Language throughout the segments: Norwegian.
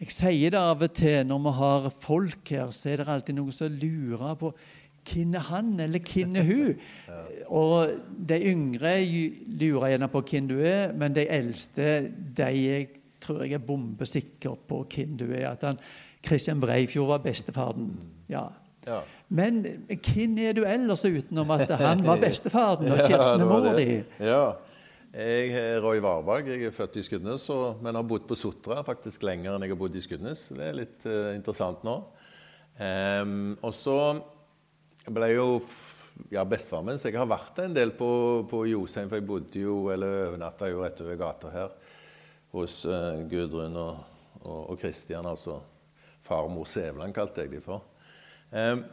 Jeg sier det av og til når vi har folk her, så er det alltid noen som lurer på hvem er han, eller hvem er hun? Og de yngre lurer gjerne på hvem du er, men de eldste de jeg tror jeg er bombesikker på hvem du er. At han, Christian Breifjord var bestefaren. Ja. Ja. Men hvem er du ellers utenom at han var bestefaren og kjæresten var mor di? Ja. Jeg er Roy Varberg. Jeg er født i Skudenes, men har bodd på Sotra faktisk lenger enn jeg har bodd i Skudenes. Det er litt uh, interessant nå. Um, og så ble jeg jo ja, bestefaren min, så jeg har vært en del på, på Josheim, for jeg bodde jo, eller overnatta jo rett over gata her hos uh, Gudrun og, og, og Christian, altså far og mor Sævland kalte jeg de for. Um,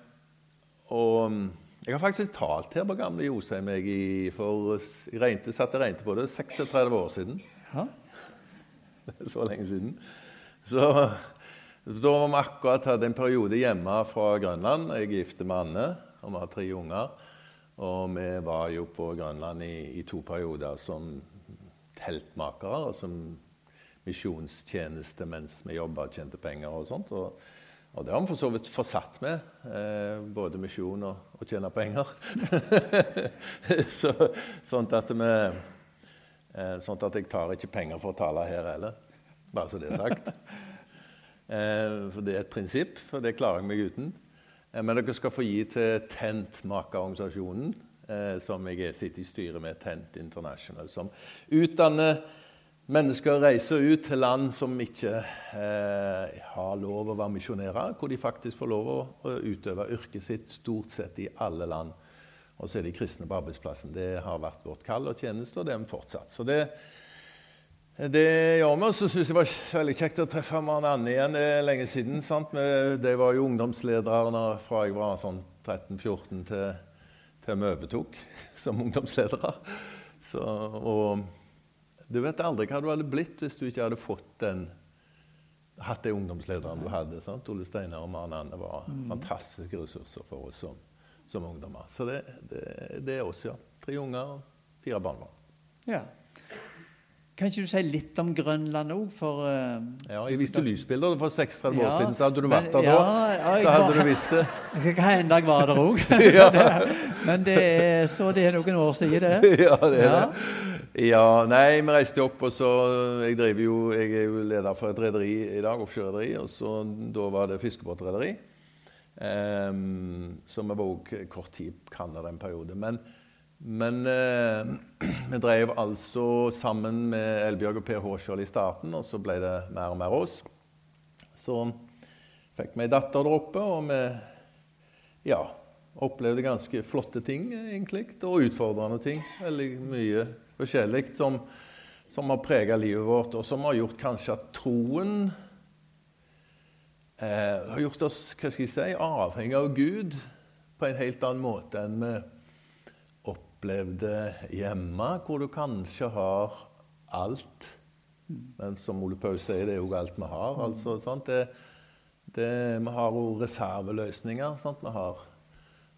og jeg har faktisk talt her på gamle Josheim jeg, i, for jeg satte satt og regnet på det 36 år siden. Ja. Så lenge siden. Så da var vi akkurat hadde en periode hjemme fra Grønland. Jeg er gift med Anne, og vi har tre unger. Og vi var jo på Grønland i, i to perioder som teltmakere og som misjonstjeneste mens vi jobba og tjente penger og sånt. Og, og det har vi for så vidt fortsatt med. Eh, både misjon og, å tjene penger. så, sånn at vi Eh, sånn at jeg tar ikke penger for å tale her heller. Bare så det er sagt. Eh, for det er et prinsipp, for det klarer jeg meg uten. Eh, men dere skal få gi til Tent-makerorganisasjonen, eh, som jeg er- sitter i styret med, Tent International, som utdanner mennesker reiser ut til land som ikke eh, har lov å være misjonærer, hvor de faktisk får lov å, utøve yrket sitt stort sett i alle land. Og så er de kristne på arbeidsplassen. Det har vært vårt kall og tjeneste, og det er vi fortsatt. Så det, det gjør vi. Og så syns jeg det var veldig kjekt å treffe Marianne igjen. Det er lenge siden. sant? De var jo ungdomsledere fra jeg var sånn 13-14 til, til vi overtok som ungdomsledere. Så, og du vet aldri hva du hadde blitt hvis du ikke hadde fått den hatt de ungdomslederne du hadde. sant? Ole Steinar og Marianne var fantastiske ressurser for oss som, som ungdommer. Så det, det, det er oss, ja. Tre unger og fire barnebarn. ja. Kan ikke du si litt om Grønland òg, for eh, Ja, jeg viste lysbilder for 36 år Ja, siden, så hadde du vært der ja, da, ja, så hadde var- du visst det. Det kan hende jeg var der òg. Men det er, så det er noen år siden, det. ja, det er Ja. det. Ja, nei, vi reiste opp, og så Jeg driver jo, jeg er jo leder for et rederi i dag, offshorerederi, og så da var det fiskebåtrederi. Um, så vi var òg kort tid i Canada en periode. Men, men eh, vi drev altså sammen med Elbjørg og Per Håskjold i starten, og så ble det mer og mer oss. Så fikk vi ei datter der oppe, og vi ja, opplevde ganske flotte ting, egentlig, og utfordrende ting. Veldig mye forskjellig som, som har prega livet vårt, og som har gjort kanskje at troen eh, har gjort oss hva skal jeg si, avhengig av Gud på en helt annen måte enn vi opplevde hjemme, hvor du kanskje har alt. Men som Ole Paus sier, det er jo alt vi har. altså, sant? Det, det, vi har jo reserveløsninger. Sant? Vi har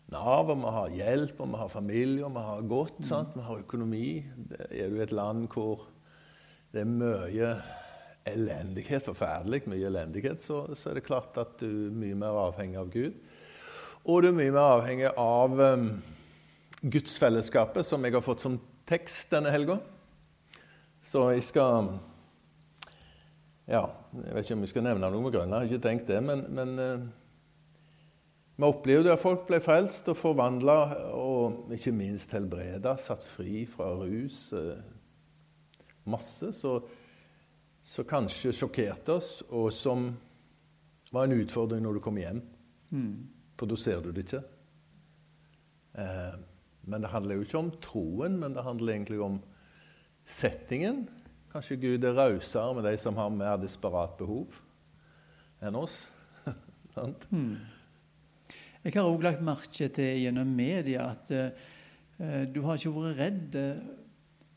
Nav, og vi har hjelp, og vi har familie, og vi har godt. Sant? Vi har økonomi. Det er du i et land hvor det er mye elendighet, forferdelig mye elendighet, så, så er det klart at du er mye mer avhengig av Gud. Og du er mye mer avhengig av um, gudsfellesskapet, som jeg har fått som tekst denne helga. Så jeg skal Ja, jeg vet ikke om vi skal nevne noe med grunn. jeg har ikke tenkt det, men, men eh, vi opplevde at folk ble frelst og forvandla, og ikke minst helbreda, satt fri fra rus. eh, Masse. Så, så kanskje sjokkerte oss, og som var en utfordring når du kom hjem. For da ser du det ikke. Men det handler jo ikke om troen, men det handler egentlig om settingen. Kanskje Gud er rausere med de som har mer desperat behov enn oss. Sant? Jeg har òg lagt merke til gjennom media at uh, du har ikke vært redd eh,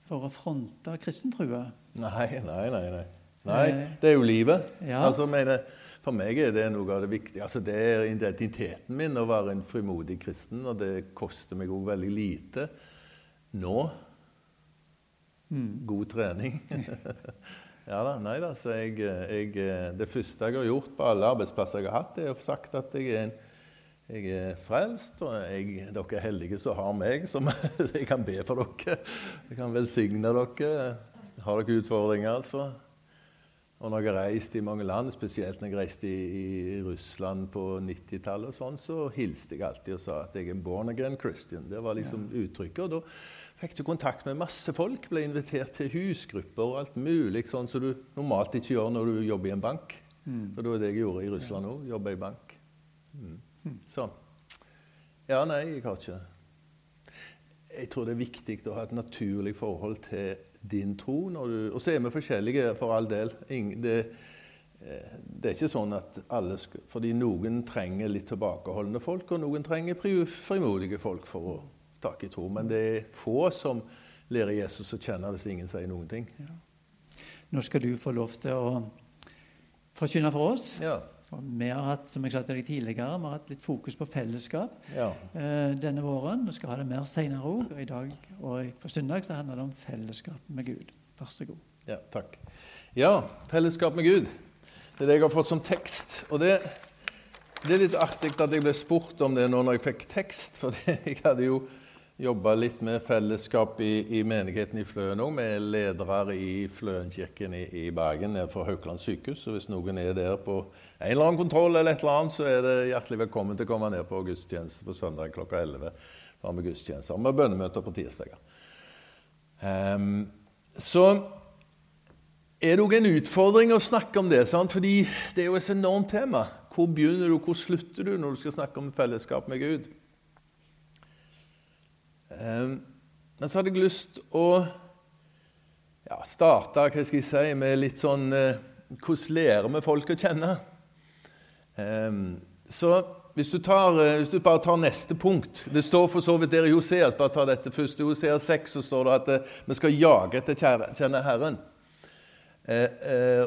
for å fronte kristentrua. Nei, nei, nei. nei. nei Eh, det er jo livet. ja. Altså, mener, for meg er det noe av det viktige. Altså, det er identiteten min å være en frimodig kristen, og det koster meg òg veldig lite nå. Mm. God trening. Ja da, nei da, så jeg, jeg, Det første jeg har gjort på alle arbeidsplasser jeg har hatt, er å få sagt at jeg er, en, jeg er frelst, og jeg, dere er heldige som har meg, som jeg kan be for dere. Jeg kan velsigne dere. Har dere utfordringer, så og når jeg har reist i mange land, spesielt når jeg reiste i, i Russland på 90-tallet, sånn, så hilste jeg alltid og sa at jeg er en born again Christian. Det var liksom ja. uttrykket. Og da fikk du kontakt med masse folk. Ble invitert til husgrupper og alt mulig sånn som du normalt ikke gjør når du jobber i en bank. Mm. Og det var det jeg gjorde i Russland òg. Jobba i bank. Mm. mm. Sånn. Ja, nei, jeg har ikke Jeg tror det er viktig å ha et naturlig forhold til din tro. Og så er vi forskjellige, for all del. Det, eh, det, er ikke sånn at alle skal, Fordi noen trenger litt tilbakeholdne folk, og noen trenger frimodige folk for å tak i tro. Men det er få som lærer Jesus å kjenne hvis ingen sier noen ting. Ja. Nå skal du få lov til å forkynne for oss. Ja. Vi har hatt som jeg sa til deg tidligere, vi har hatt litt fokus på fellesskap ja. eh, denne våren. Vi skal ha det mer senere òg. Og i dag og på søndag så handler det om fellesskap med Gud. Vær så god. Ja, takk. Ja, fellesskap med Gud. Det er det jeg har fått som tekst. Og det, det er litt artig at jeg ble spurt om det nå når jeg fikk tekst, for jeg hadde jo jobba litt med fellesskap i, i menigheten i Fløen òg, med ledere i Fløenkirken i, i Bergen for Haukeland sykehus. Så hvis noen er der på en eller annen kontroll, eller et eller annet, så er det hjertelig velkommen til å komme ned på gudstjeneste på søndag klokka 11. Da har vi gudstjenester med bønnemøter på tirsdager. Um, så er det òg en utfordring å snakke om det, sant? fordi det er jo et enormt tema. Hvor begynner du, hvor slutter du når du skal snakke om fellesskap med Gud? Ehm, men så hadde jeg lyst å ja, starte hva skal jeg si, med litt sånn eh, Hvordan lærer vi folk å kjenne? Ehm, så hvis du, tar, eh, hvis du, bare tar neste punkt Det står for så vidt der i Hoseas. Bare ta dette først. I Hoseas 6 så står det at eh, vi skal jage etter å kjenne Herren.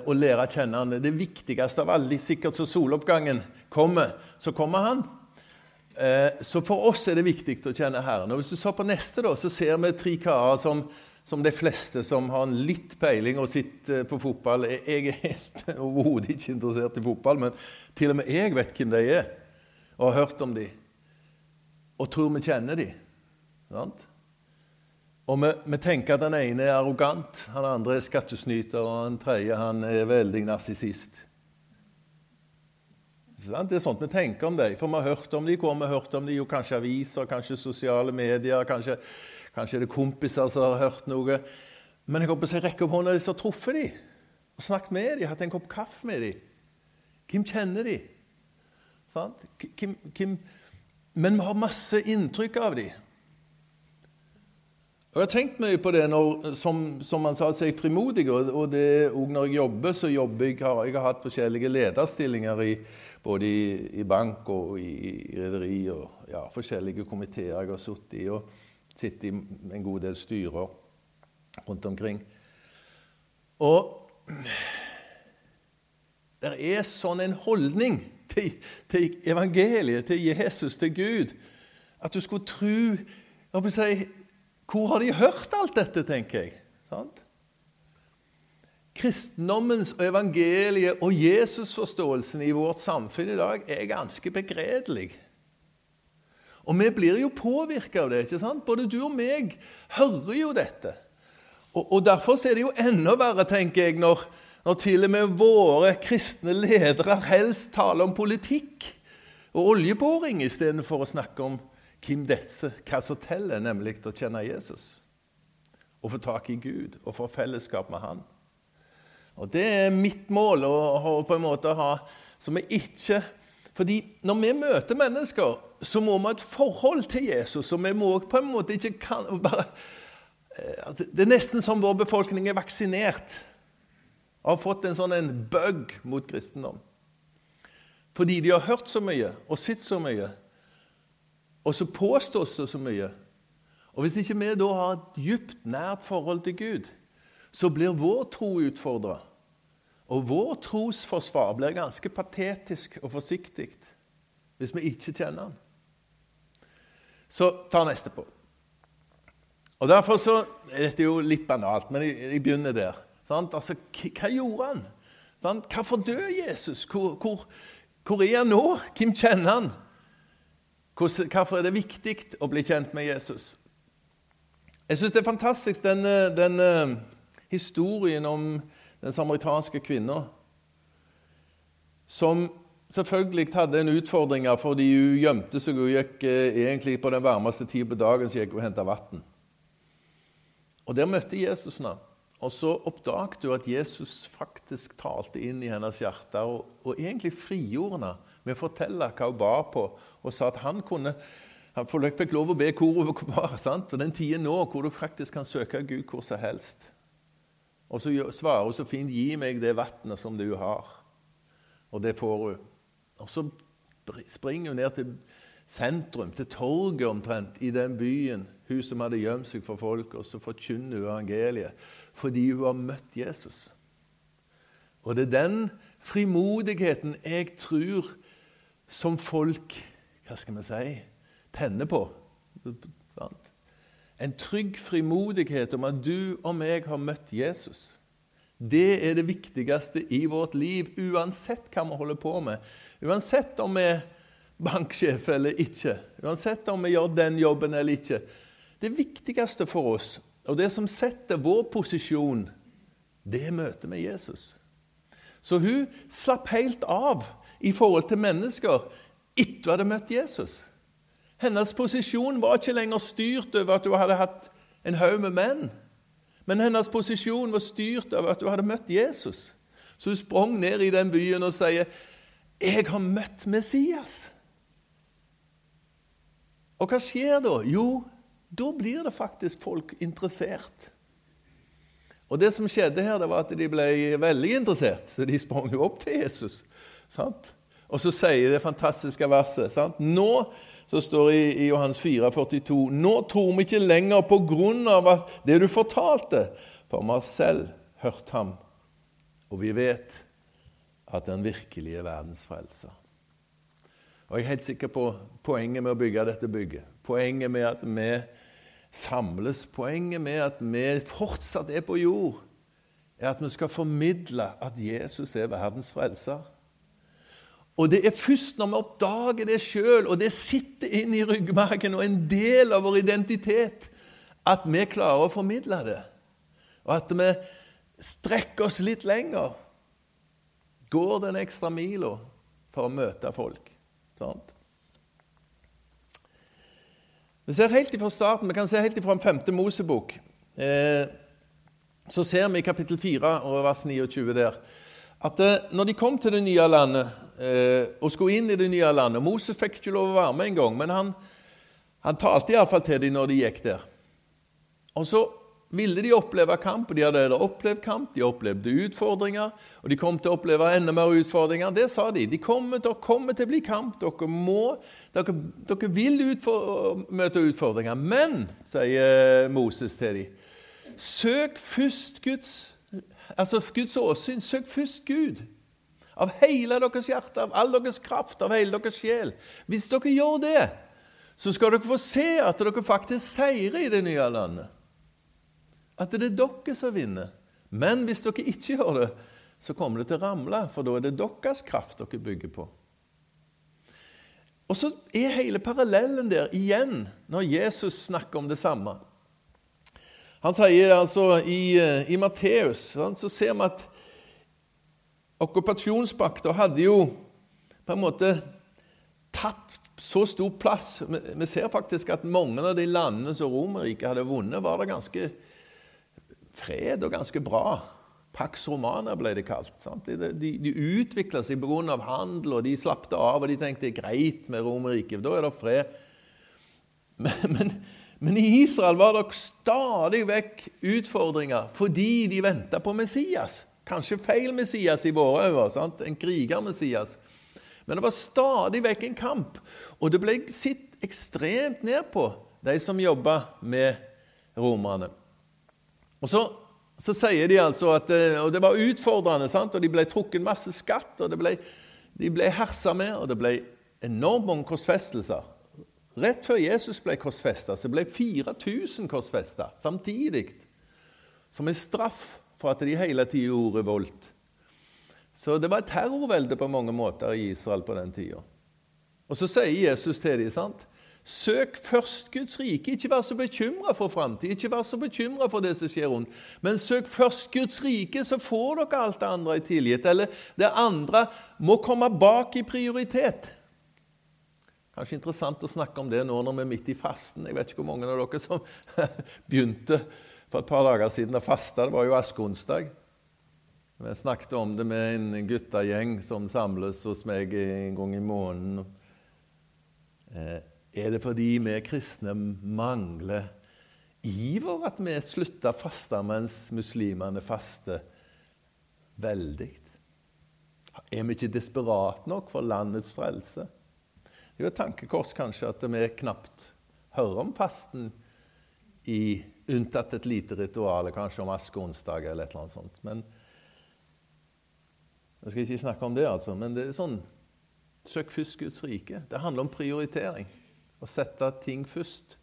og lære å kjenne Han. Det viktigste av alle, sikkert så soloppgangen kommer, så kommer Han. Eh, så for oss er det viktig å kjenne Herren. Og Hvis du ser på neste, da, så ser vi tre karer som, som de fleste som har en litt peiling og sitter på fotball. Jeg er overhodet ikke interessert i fotball, men til og med jeg vet hvem de er, og har hørt om de, Og tror vi kjenner de. Sant? Og vi, vi, tenker at den ene er arrogant, han andre er skattesnyter, og den tredje han er veldig narsissist. Det er sånt vi tenker om dem. For vi har hørt om dem. Hvor vi har hørt om dem? Jo, kanskje aviser, kanskje sosiale medier, kanskje, kanskje det er kompiser som har hørt noe. Men jeg håper jeg rekker opp hånda hvis jeg har truffet dem, og snakket med dem, hatt en kopp kaffe med dem. Hvem kjenner de? Hvem, hvem? Men vi har masse inntrykk av dem. Og Jeg har tenkt mye på det når, som, som man sa, seg frimodig. Og det, òg når jeg jobber, så jobber jeg, har, jeg har hatt forskjellige lederstillinger i, både i, i bank og i, i rederi og ja, forskjellige komiteer jeg har sittet i. Og sittet i en god del styrer rundt omkring. Og det er sånn en holdning til, til, evangeliet, til Jesus, til Gud, at du skulle tro si, Hvor har de hørt alt dette, tenker jeg. Sant? Kristendommens og evangeliet og Jesusforståelsen i vårt samfunn i dag er ganske begredelig. Og vi blir jo påvirka av det. ikke sant? Både du og meg hører jo dette. Og, og Derfor er det jo enda verre, tenker jeg, når, når til og med våre kristne ledere helst taler om politikk og oljeboring istedenfor å snakke om hvem disse, hva som teller, nemlig å kjenne Jesus. Og få tak i Gud og få fellesskap med Han. Og Det er mitt mål å, på en måte ha som vi ikke Fordi når vi møter mennesker, så må vi ha et forhold til Jesus. Og vi må på en måte ikke kan, bare, eh, Det er nesten som vår befolkning er vaksinert. Og har fått en sånn en bug mot kristendom. Fordi de har hørt så mye og sett så mye. Og så påstås det så mye. Og hvis ikke vi da har et djupt, nært forhold til Gud, så blir vår tro utfordra. Og vår trosforsvar blir ganske patetisk og forsiktig hvis vi ikke kjenner han. Så ta neste på. Og derfor så, Dette er jo litt banalt, men jeg, jeg begynner der. Sant? Altså, hva gjorde han? Sant? Hvorfor døde Jesus? Hvor, hvor, hvor, er han nå? Hvem kjenner han? Hvorfor er det viktig å bli kjent med Jesus? Jeg syns det er fantastisk, den, den uh, historien om den samaritanske kvinna som selvfølgelig hadde en utfordring fordi hun gjemte seg og gikk uh, egentlig på den varmeste tida på dagen så gikk hun og henta vann. Og der møtte Jesus henne. Og så oppdaget hun at Jesus faktisk talte inn i hennes hjerte og, og egentlig frigjorde henne med å fortelle hva hun ba på, og sa at han kunne han fikk lov å be hvor hun var. sant? Og den tiden nå hvor du faktisk kan søke Gud hvor som helst. Og så svarer hun så fint 'Gi meg det vannet som du har'. Og det får hun. Og så springer hun ned til sentrum, til torget omtrent, i den byen, hun som hadde gjemt seg for folk, og så forkynner hun evangeliet fordi hun har møtt Jesus. Og det er den frimodigheten jeg tror som folk Hva skal vi si tenner på. En trygg frimodighet om at du og meg har møtt Jesus. Det er det viktigste i vårt liv, uansett hva vi holder på med. Uansett om vi er banksjef eller ikke, uansett om vi gjør den jobben eller ikke. Det viktigste for oss, og det som setter vår posisjon, det er møtet med Jesus. Så hun slapp helt av i forhold til mennesker etter hun hadde møtt Jesus. Hennes posisjon var ikke lenger styrt over at hun hadde hatt en haug med menn. Men hennes posisjon var styrt over at hun hadde møtt Jesus. Så hun sprang ned i den byen og sier, 'Jeg har møtt Messias'. Og hva skjer da? Jo, da blir det faktisk folk interessert. Og det som skjedde her, det var at de ble veldig interessert, så de sprang jo opp til Jesus. Sant? Og så sier det fantastiske verset sant? Nå så står det i Johannes 4, 42, Nå tror vi ikke lenger på grunn av det du fortalte, for vi har selv hørt ham, og vi vet at den virkelige verdens frelser. Og Jeg er helt sikker på poenget med å bygge dette bygget, poenget med at vi samles, poenget med at vi fortsatt er på jord, er at vi skal formidle at Jesus er verdens frelser. Og det er først når vi oppdager det sjøl, og det sitter inn i ryggmargen og en del av vår identitet, at vi klarer å formidle det. Og at vi strekker oss litt lenger. Går den ekstra mila for å møte folk. Sant? Vi ser helt ifra starten, vi kan se helt ifra en femte Mosebok. Eh, så ser vi i kapittel 4 og vers 29 der at eh, når de kom til det nye landet eh, og skulle inn i det nye landet Moses fikk ikke lov å være med engang, men han, han talte iallfall til dem når de gikk der. Og så ville de oppleve kamp, og de hadde opplevd kamp, de opplevde utfordringer, og de kom til å oppleve enda mer utfordringer. Det sa de. De kommer, det kommer til å bli kamp. Dere, må, dere, dere vil utfor, møte utfordringer. Men, sier Moses til dem, søk først Guds altså Guds åsyn. Søk først Gud. Av hele deres hjerte, av all deres kraft, av hele deres sjel. Hvis dere gjør det, så skal dere få se at dere faktisk seirer i det nye landet. At det er dere som vinner. Men hvis dere ikke gjør det, så kommer det til å ramle, for da er det deres kraft dere bygger på. Og så er hele parallellen der igjen når Jesus snakker om det samme. Han sier altså i, eh, i Matteus så ser vi at okkupasjonspakta hadde jo på en måte tatt så stor plass. Vi ser faktisk at mange av de landene som Romerriket hadde vunnet, var det ganske fred og ganske bra. Pax Romana ble det kalt. De, de, de utvikla seg pga. handel, og de slappte av. og De tenkte greit med Romerriket, da er det fred. Men, men men i Israel var det stadig vekk utfordringer fordi de venta på Messias. Kanskje feil Messias i våre øyne, en kriger-Messias. Men det var stadig vekk en kamp, og det ble sett ekstremt ned på de som jobba med romerne. Og så, så, sier de altså at eh, og det var utfordrende, sant? og de ble trukket masse skatt, og ble, de ble hersa med, og det ble enormt mange korsfestelser. Rett før Jesus ble korsfesta, ble 4000 korsfesta samtidig. Som en straff for at de hele tida gjorde revolt. Så det var et terrorvelde på mange måter i Israel på den tida. Og så sier Jesus til dem, sant? Søk først Guds rike. Ikke vær så bekymra for framtida, ikke vær så bekymra for det som skjer rundt. Men søk først Guds rike, så får dere alt det andre i tilgitt. Eller det andre må komme bak i prioritet. Kanskje interessant å snakke om det nå når vi er midt i fasten. Jeg vet ikke hvor mange av dere som begynte for et par dager siden å faste. Det var jo askeonsdag. Vi snakket om det med en guttegjeng som samles hos meg en gang i måneden. Eh, er det fordi vi kristne mangler iver at vi slutter å faste mens muslimene faster veldig? Er vi ikke desperate nok for landets frelse? Det er jo et tankekors kanskje at vi knapt hører om fasten i unntatt et lite ritual, kanskje om askeonsdag eller et eller annet sånt. Men Jeg skal ikke snakke om det, altså. Men det er sånn Søk først Guds rike. Det handler om prioritering Å sette ting først,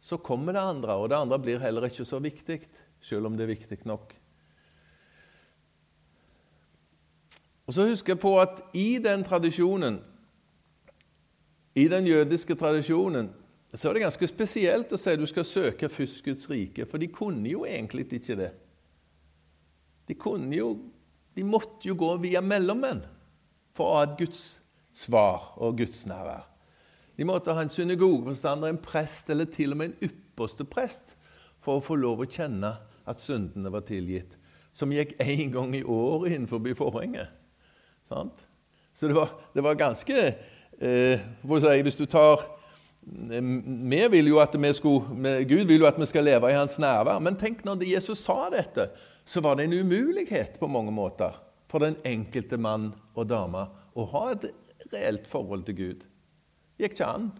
så kommer det andre, og det andre blir heller ikke så viktig, selv om det er viktig nok. Og så husker jeg på at i den tradisjonen, i den jødiske tradisjonen, så er det ganske spesielt å si at du skal søke først Guds rike, for de kunne jo egentlig ikke det. De kunne jo De måtte jo gå via mellommenn for å ha et Guds svar og Guds nærvær. De måtte ha en synagogeforstander, en prest eller til og med en ypperste prest for å få lov å kjenne at syndene var tilgitt. Som gikk én gang i året innenfor forhenget. Sant? Så det var, det var ganske Hvis du tar eh, vi vil jo at vi skulle, Gud vil jo at vi skal leve i hans nærvær. Men tenk når Jesus sa dette, så var det en umulighet på mange måter for den enkelte mann og dame å ha et reelt forhold til Gud gikk ikke an.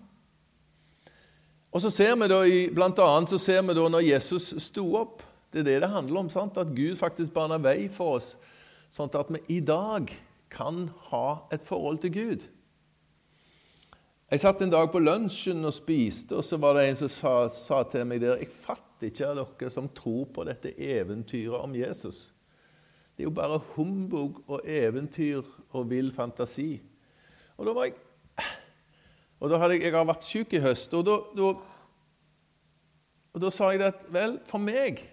Og så ser vi da, Blant annet så ser vi da når Jesus sto opp Det er det det handler om. sant? At Gud faktisk baner vei for oss, sånn at vi i dag kan ha et forhold til Gud. Jeg satt en dag på lunsjen og spiste, og så var det en som sa, sa til meg der Jeg fatter ikke av dere som tror på dette eventyret om Jesus. Det er jo bare humbug og eventyr og vill fantasi. Og da var jeg og da hadde jeg, jeg har vært syk i høst, og da, da, og da sa jeg at vel, for meg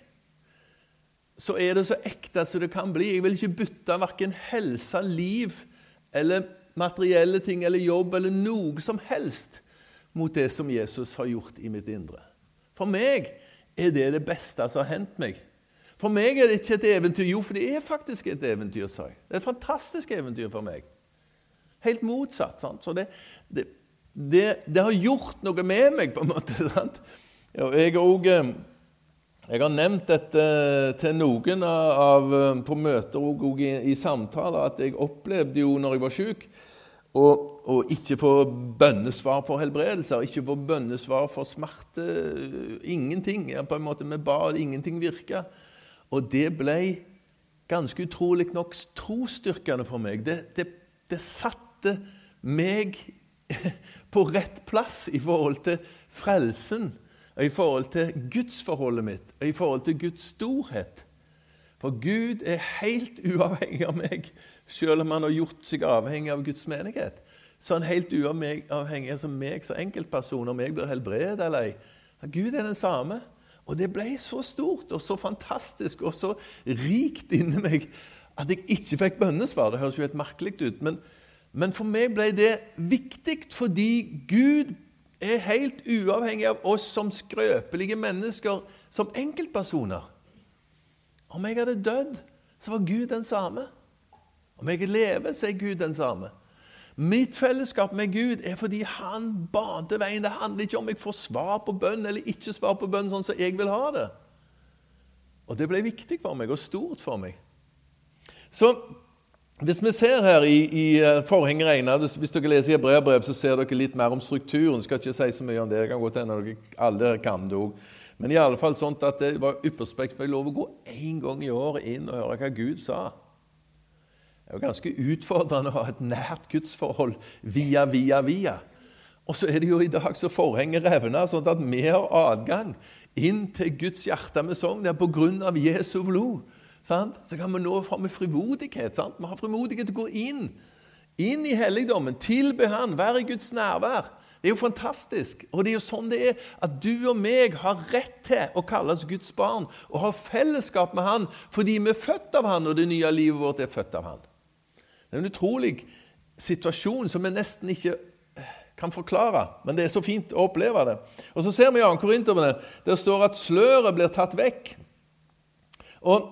så er det så ekte som det kan bli. Jeg vil ikke bytte verken helse, liv eller materielle ting eller jobb eller noe som helst mot det som Jesus har gjort i mitt indre. For meg er det det beste som har hendt meg. For meg er det ikke et eventyr. Jo, for det er faktisk et eventyr, sa jeg. Det er et fantastisk eventyr for meg. Helt motsatt. sant? Så det, det, det, det, har gjort noe med meg, på en måte. Sant? Jeg, også, eh, jeg har nevnt dette til noen av, eh, på møter og, i, i, samtaler, at jeg opplevde jo når jeg var syk, å ikke få bønnesvar for helbredelser, ikke få bønnesvar for smerte. Ingenting. på en måte Vi ba, ingenting virka. Og det ble ganske utrolig nok trosstyrkende for meg. Det, det, det satte meg på rett plass i forhold til frelsen, i forhold til gudsforholdet mitt, og i forhold til Guds storhet. For Gud er helt uavhengig av meg, selv om han har gjort seg avhengig av Guds menighet. Så han er helt uavhengig av meg som enkeltperson, om jeg blir helbredet eller ei. Gud er den samme. Og det ble så stort og så fantastisk og så rikt inni meg at jeg ikke fikk bønnesvar. Det høres jo helt merkelig ut. men men for meg ble det viktig fordi Gud er helt uavhengig av oss som skrøpelige mennesker, som enkeltpersoner. Om jeg hadde dødd, så var Gud den samme. Om jeg lever, så er Gud den samme. Mitt fellesskap med Gud er fordi Han bante veien. Det handler ikke om jeg får svar på bønn eller ikke svar på bønn sånn som jeg vil ha det. Og det ble viktig for meg og stort for meg. Så hvis vi ser her i, i eh, forhenget regner, Hvis dere leser i brevbrev, så ser dere litt mer om strukturen. Jeg skal ikke si så mye om det. det kan godt hende dere alle kan det òg. Men i alle fall sånt at det var ypperst jeg lov å gå én gang i året inn og høre hva Gud sa. Det er jo ganske utfordrende å ha et nært gudsforhold via, via, via. Og så er det jo i dag så forhenget revner, sånn at vi har adgang inn til Guds hjerte med sang der på grunn av Jesu blod. Sant? Så kan vi nå fram med frimodighet. Sant? Vi har frimodighet til å gå inn. Inn i helligdommen, tilbe Han, være i Guds nærvær. Det er jo fantastisk. Og det er jo sånn det er at du og meg har rett til å kalles Guds barn og ha fellesskap med Han fordi vi er født av Han, og det nye livet vårt er født av Han. Det er en utrolig situasjon som vi nesten ikke kan forklare, men det er så fint å oppleve det. Og Så ser vi i 2. Korinterne, der står at sløret blir tatt vekk. Og,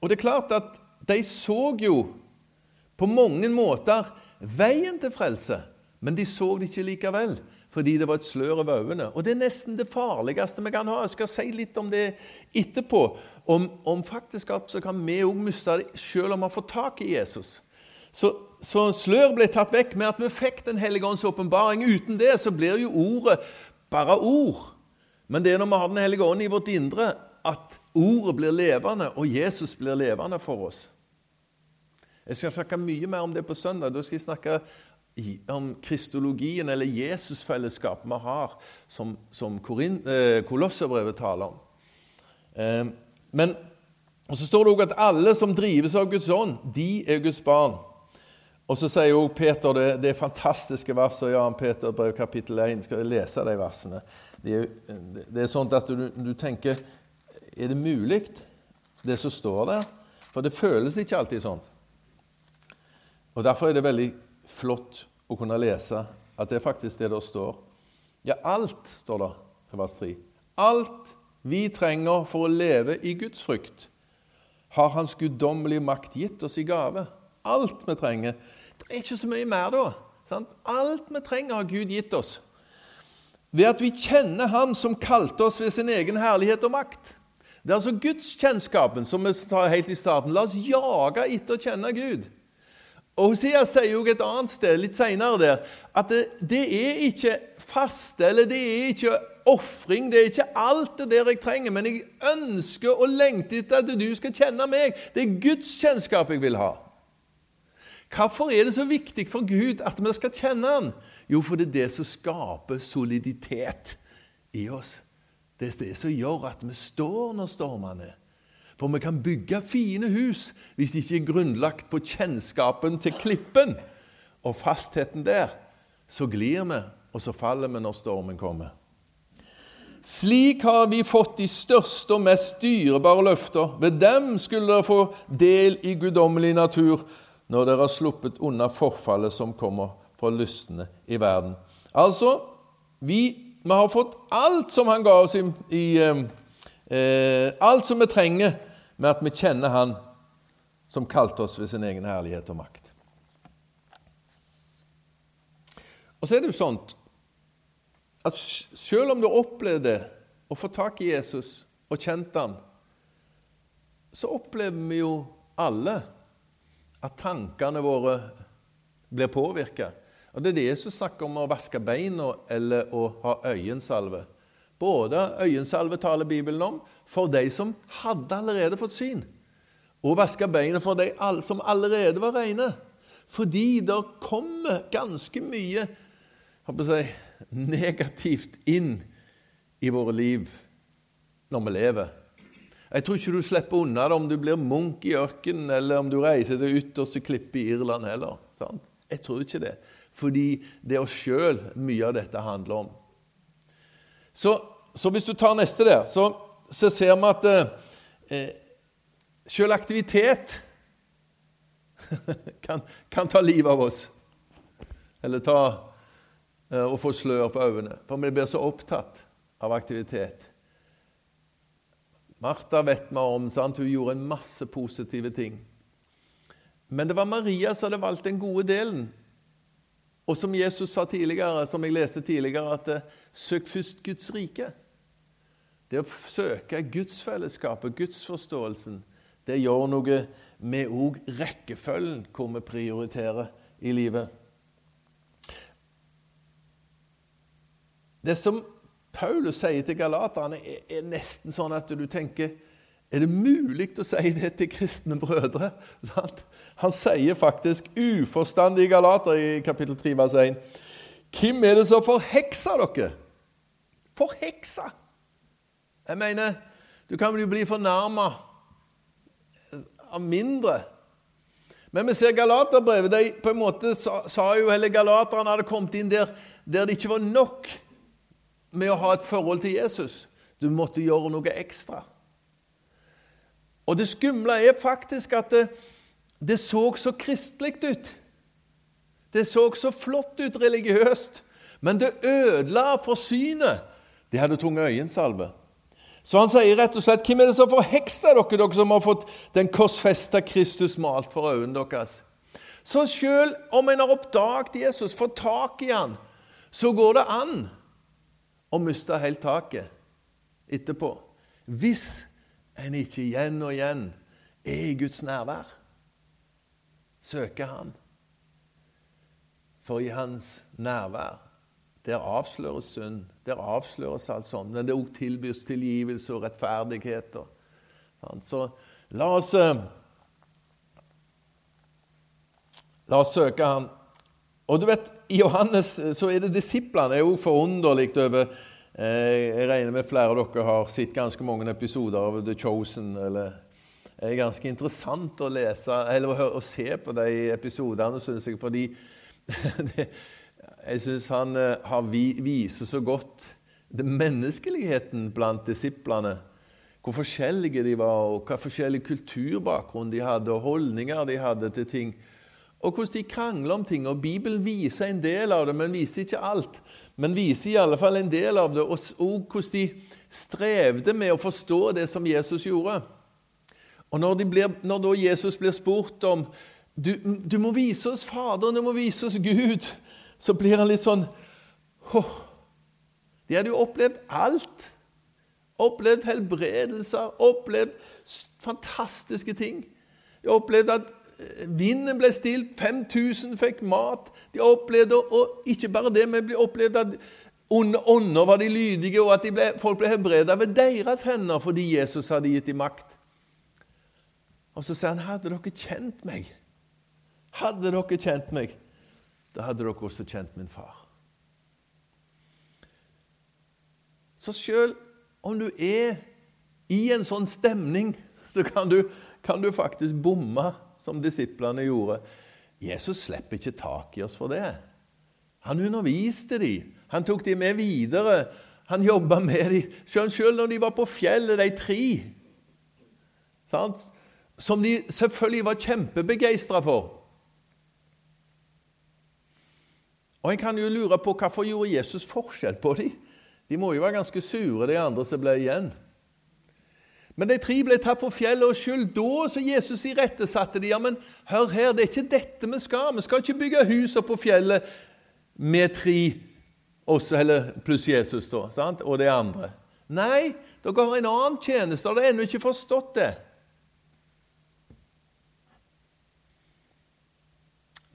og det er klart at de så jo på mange måter veien til frelse. Men de så det ikke likevel, fordi det var et slør over øynene. Og det er nesten det farligste vi kan ha. Jeg skal si litt om det etterpå. Om, om faktisk så kan vi òg miste det selv om vi har fått tak i Jesus. Så, så slør ble tatt vekk med at vi fikk Den hellige ånds åpenbaring. Uten det så blir jo ordet bare ord. Men det er når vi har Den hellige ånd i vårt indre, at ordet blir levende, og Jesus blir levende for oss. Jeg skal snakke mye mer om det på søndag. Da skal jeg snakke om kristologien, eller Jesusfellesskapet vi har, som, som eh, Kolosserbrevet taler om. Eh, men, og Så står det òg at alle som drives av Guds ånd, de er Guds barn. Og Så sier jo Peter det, det fantastiske verset i Jan Peter brev kapittel 1. Skal jeg lese de versene? Det er, det er sånn at du, du tenker Er det mulig, det som står der? For det føles ikke alltid sånn. Og Derfor er det veldig flott å kunne lese at det er faktisk det der står. Ja, alt, står det i vers 3. Alt vi trenger for å leve i Guds frykt, har Hans guddommelige makt gitt oss i gave. Alt vi trenger. Det er ikke så mye mer, da. Sant? Alt vi trenger, har Gud gitt oss. Ved at vi kjenner Ham som kalte oss ved sin egen herlighet og makt. Det er altså gudskjennskapen som vi tar helt i starten. La oss jage etter å kjenne Gud. Og Hosea sier jo et annet sted litt senere der, at det, det er ikke faste, eller det er ikke ofring, det er ikke alt det der jeg trenger, men jeg ønsker og lengter etter at du skal kjenne meg. Det er Guds kjennskap jeg vil ha. Hvorfor er det så viktig for Gud at vi skal kjenne Han? Jo, for det er det som skaper soliditet i oss. Det er det som gjør at vi står når stormene er. For vi kan bygge fine hus hvis de ikke er grunnlagt på kjennskapen til klippen og fastheten der. Så glir vi, og så faller vi når stormen kommer. Slik har vi fått de største og mest dyrebare løfter. Ved dem skulle dere få del i guddommelig natur når dere har sluppet unna forfallet som kommer fra lystne i verden. Altså, vi, vi har fått alt som han ga oss i, i eh, Alt som vi trenger med at vi kjenner Han som kalte oss ved sin egen herlighet og makt. Og så er det jo sånt at selv om du opplevde å få tak i Jesus og kjent han, så opplever vi jo alle at tankene våre blir påvirka. Og Det er det Jesus snakker om å vaske beina eller å ha øyensalve. Både øyensalve taler Bibelen om, for de som hadde allerede fått syn, og vaske beina for de som allerede var rene. Fordi det kommer ganske mye si, negativt inn i våre liv når vi lever. Jeg tror ikke du slipper unna det om du blir munk i ørkenen, eller om du reiser til ytterste klippe i Irland heller. Sant? Jeg tror ikke det. Fordi det er oss sjøl mye av dette handler om. Så, så hvis du tar neste der, så så ser vi at eh, selv aktivitet kan, kan, ta livet av oss. Eller ta eh, og få slør på øynene. For vi blir så opptatt av aktivitet. Martha vet vi om. Sant? Hun gjorde en masse positive ting. Men det var Maria som hadde valgt den gode delen. Og som Jesus sa tidligere, som jeg leste tidligere, at eh, søk først Guds rike. Det å søke gudsfellesskapet, gudsforståelsen, det gjør noe med òg rekkefølgen hvor vi prioriterer i livet. Det som Paulus sier til galaterne, er nesten sånn at du tenker Er det mulig å si det til kristne brødre? Han sier faktisk uforstandige galater i kapittel 3, vers 1. Hvem er det som forhekser dere? Forheksa! Jeg mener, du kan jo bli fornærma av mindre. Men vi ser Galaterbrevet. De på en måte sa, sa jo, hele Galaterne hadde kommet inn der, der det ikke var nok med å ha et forhold til Jesus. Du måtte gjøre noe ekstra. Og det skumle er faktisk at det, det så så kristelig ut. Det så så flott ut religiøst, men det ødela for synet. De hadde tunge øyensalve. Så han sier rett og slett Hvem er det som forhekser dere, dere som har fått den korsfesta Kristus malt for øynene deres? Så selv om en har oppdaget Jesus, fått tak i han, så går det an å miste helt taket etterpå. Hvis en ikke igjen og igjen er i Guds nærvær, søker han. For i hans nærvær der avsløres synd. Der avsløres alt sånt. Men det òg tilbys tilgivelse og rettferdighet. Så la oss eh, La oss søke Han. Og du vet, I Johannes eh, så er det disiplene Det er jo forunderlig over eh, Jeg regner med flere av dere har sett ganske mange episoder av The Chosen. eller er ganske interessant å lese eller å, høre, å se på de episodene, syns jeg. fordi jeg syns han har har viser så godt det menneskeligheten blant disiplene. Hvor forskjellige de var, og hva forskjellig kulturbakgrunn de hadde, og holdninger de hadde til ting. Og hvordan de krangler om ting. og Bibelen viser en del av det, men viser ikke alt. Men viser i alle fall en del av det, og hvordan de strevde med å forstå det som Jesus gjorde. Og Når, blir, når da Jesus blir spurt om du, du må vise oss Faderen, du må vise oss Gud så blir han litt sånn oh. De hadde jo opplevd alt. Opplevd helbredelser, opplevd fantastiske ting. De opplevde at eh, vinden ble stilt, 5000 fikk mat. De opplevde, og ikke bare det, men de opplevde at onde ånder var de lydige, og at ble, folk ble helbredet ved deres hender fordi Jesus hadde gitt dem makt. Og så sier han, 'Hadde dere kjent meg?' Hadde dere kjent meg, da hadde dere også kjent min far. Så sjøl om du er i en sånn stemning, så kan du, kan du faktisk bomme, som disiplene gjorde. Jesus slipper ikke tak i oss for det. Han underviste dem. Han tok dem med videre. Han jobba med dem. Selv når de var på fjellet, de tre. Sant? Som de selvfølgelig var kjempebegeistra for. Og En kan jo lure på hvorfor gjorde Jesus forskjell på dem? De må jo være ganske sure, de andre som ble igjen. Men de tre ble tatt på fjellet, og skyld da så Jesus irettesatte de, ja, men hør her, det er ikke dette vi skal. Vi skal ikke bygge hus på fjellet med tre også, eller pluss Jesus da, sant? og de andre. Nei, dere har en annen tjeneste, og dere har ennå ikke forstått det.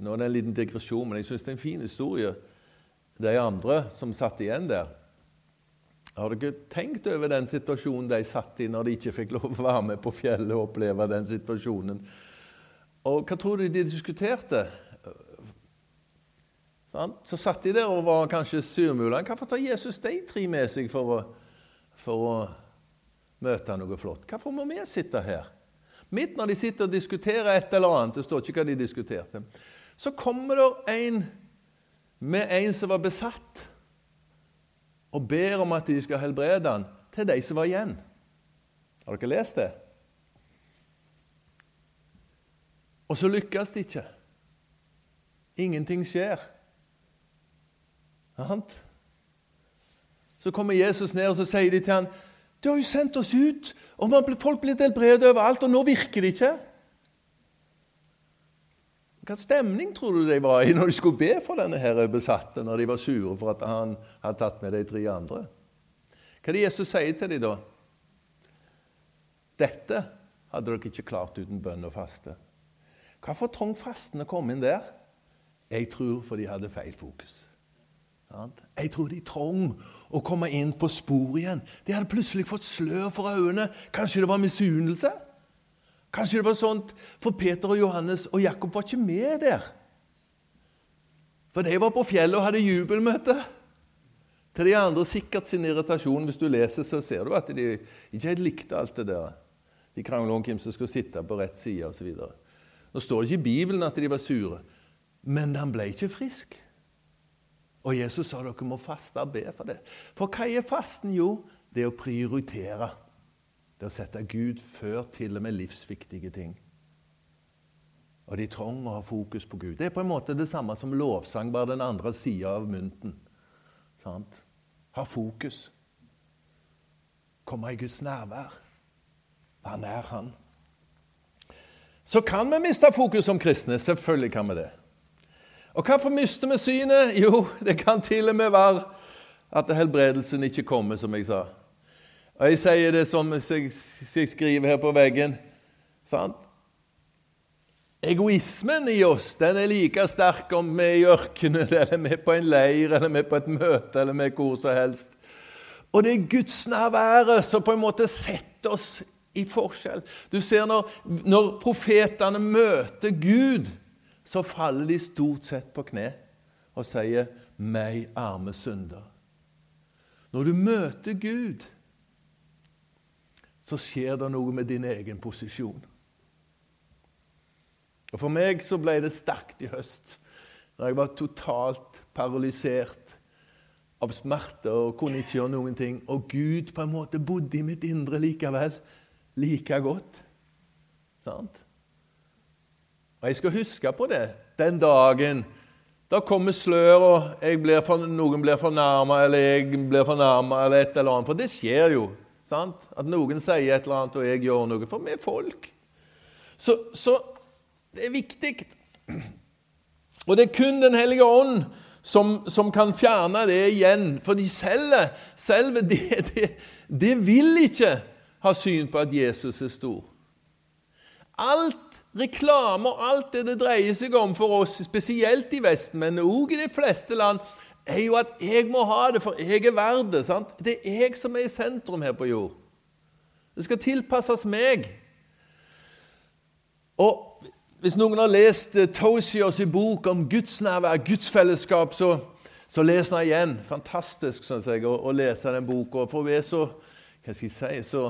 Nå er det en liten digresjon, men jeg syns det er en fin historie. De andre som satt igjen der. Har dere tenkt over den situasjonen de satt i når de ikke fikk lov å være med på fjellet og oppleve den situasjonen? Og hva tror du de diskuterte? Så satt de der og var kanskje surmula. Hvorfor tar Jesus de tre med seg for å, for å møte noe flott? Hvorfor må vi sitte her? Midt når de sitter og diskuterer et eller annet, det står ikke hva de diskuterte, så kommer det en med en som var besatt, og ber om at de skal helbrede han, til de som var igjen. Har dere lest det? Og så lykkes det ikke. Ingenting skjer. Så kommer Jesus ned og så sier de til ham, 'Du har jo sendt oss ut, og folk blir helbredet overalt, og nå virker det ikke.' Hva stemning tror du de var i når de skulle be for denne her besatte, når de var sure for at han hadde tatt med de tre andre? Hva er det Jesus sier til dem da? Dette hadde dere ikke klart uten bønn og faste. Hvorfor trong fasten å komme inn der? Jeg tror for de hadde feil fokus. Jeg tror de trong å komme inn på sporet igjen. De hadde plutselig fått slør for øynene. Kanskje det var misunnelse? Kanskje det var sånt, for Peter og Johannes og Jakob var ikke med der. For de var på fjellet og hadde jubelmøte. Til de andre sikkert sin irritasjon. Hvis du leser, så ser du at de ikke helt likte alt det der. De krangla om hvem som skulle sitte på rett side osv. Nå står det ikke i Bibelen at de var sure, men han ble ikke frisk. Og Jesus sa dere må faste og be for det. For hva er fasten? Jo, det er å prioritere. Det er å sette Gud før til og med livsviktige ting. Og de trenger å ha fokus på Gud. Det er på en måte det samme som lovsang, bare den andre sida av mynten. Sant? Ha fokus. Komme i Guds nærvær. Hva nær Han. Så kan vi miste fokus som kristne. Selvfølgelig kan vi det. Og hvorfor mister vi synet? Jo, det kan til og med være at helbredelsen ikke kommer, som jeg sa. Og Jeg sier det som jeg skriver her på veggen. sant? Egoismen i oss den er like sterk om vi er i ørkenen, eller vi er på en leir, eller vi er på et møte, eller vi er hvor som helst. Og det er Guds nærvære som på en måte setter oss i forskjell. Du ser når, når profetene møter Gud, så faller de stort sett på kne og sier 'meg, arme synder'. Når du møter Gud, så skjer det noe med din egen posisjon. Og For meg så ble det sterkt i høst, da jeg var totalt paralysert av smerte og kunne ikke gjøre noen ting. Og Gud på en måte bodde i mitt indre likevel, like godt. Sant? Og Jeg skal huske på det den dagen da kommer slør, og blir for, noen blir fornærma, eller jeg blir fornærma, eller et eller annet. For det skjer jo. Sant? At noen sier et eller annet, og jeg gjør noe. For vi er folk. Så, så det er viktig. Og det er kun Den hellige ånd som, som kan fjerne det igjen. For de selve, selve det, det, det vil ikke ha syn på at Jesus er stor. Alt reklame og alt det det dreier seg om for oss, spesielt i Vesten, men òg i de fleste land, er jo at jeg må ha det, for jeg er verdt det. sant? Det er jeg som er i sentrum her på jord. Det skal tilpasses meg. Og hvis noen har lest eh, Tosios i bok om gudsnærvær, gudsfellesskap, så, så les den igjen. Fantastisk synes jeg, å, å lese den boka. For hun er så Hva skal jeg si så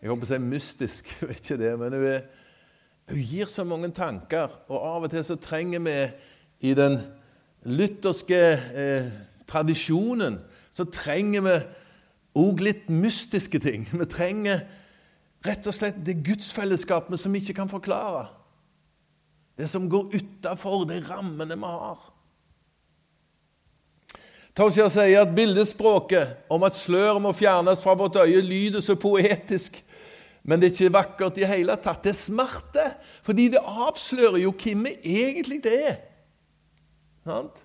Jeg håper å si mystisk, jeg vet ikke det, men hun, er, hun gir så mange tanker. Og av og til så trenger vi i den lutherske eh, tradisjonen så trenger vi òg litt mystiske ting. Vi trenger Rett og slett det gudsfellesskapet som vi ikke kan forklare. Det som går utafor de rammene vi har. Toshia sier at bildespråket om at sløret må fjernes fra vårt øye, lyder så poetisk, men det er ikke vakkert i hele tatt. Det er smerte, fordi det avslører jo hvem vi egentlig er. Sant?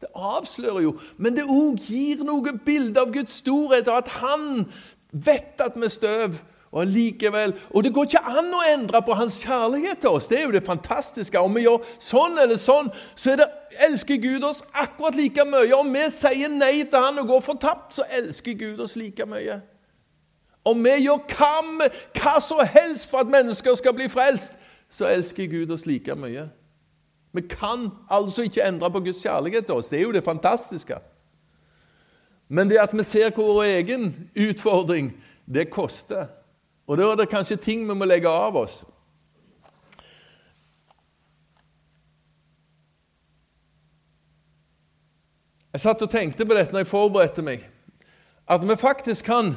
Det avslører jo, men det òg gir noe bilde av Guds storhet, og at Han vet at vi støv, og likevel, Og det går ikke an å endre på hans kjærlighet til oss. Det er jo det fantastiske. Om vi gjør sånn eller sånn, så det, elsker Gud oss akkurat like mye. Om vi sier nei til han og går fortapt, så elsker Gud oss like mye. Om vi gjør hva, hva som helst for at mennesker skal bli frelst, så elsker Gud oss like mye. Vi kan altså ikke endre på Guds kjærlighet til oss. Det er jo det fantastiske. Men det at vi ser på vår egen utfordring, det koster. Og da er det kanskje ting vi må legge av oss. Jeg satt og tenkte på dette når jeg forberedte meg, at vi faktisk kan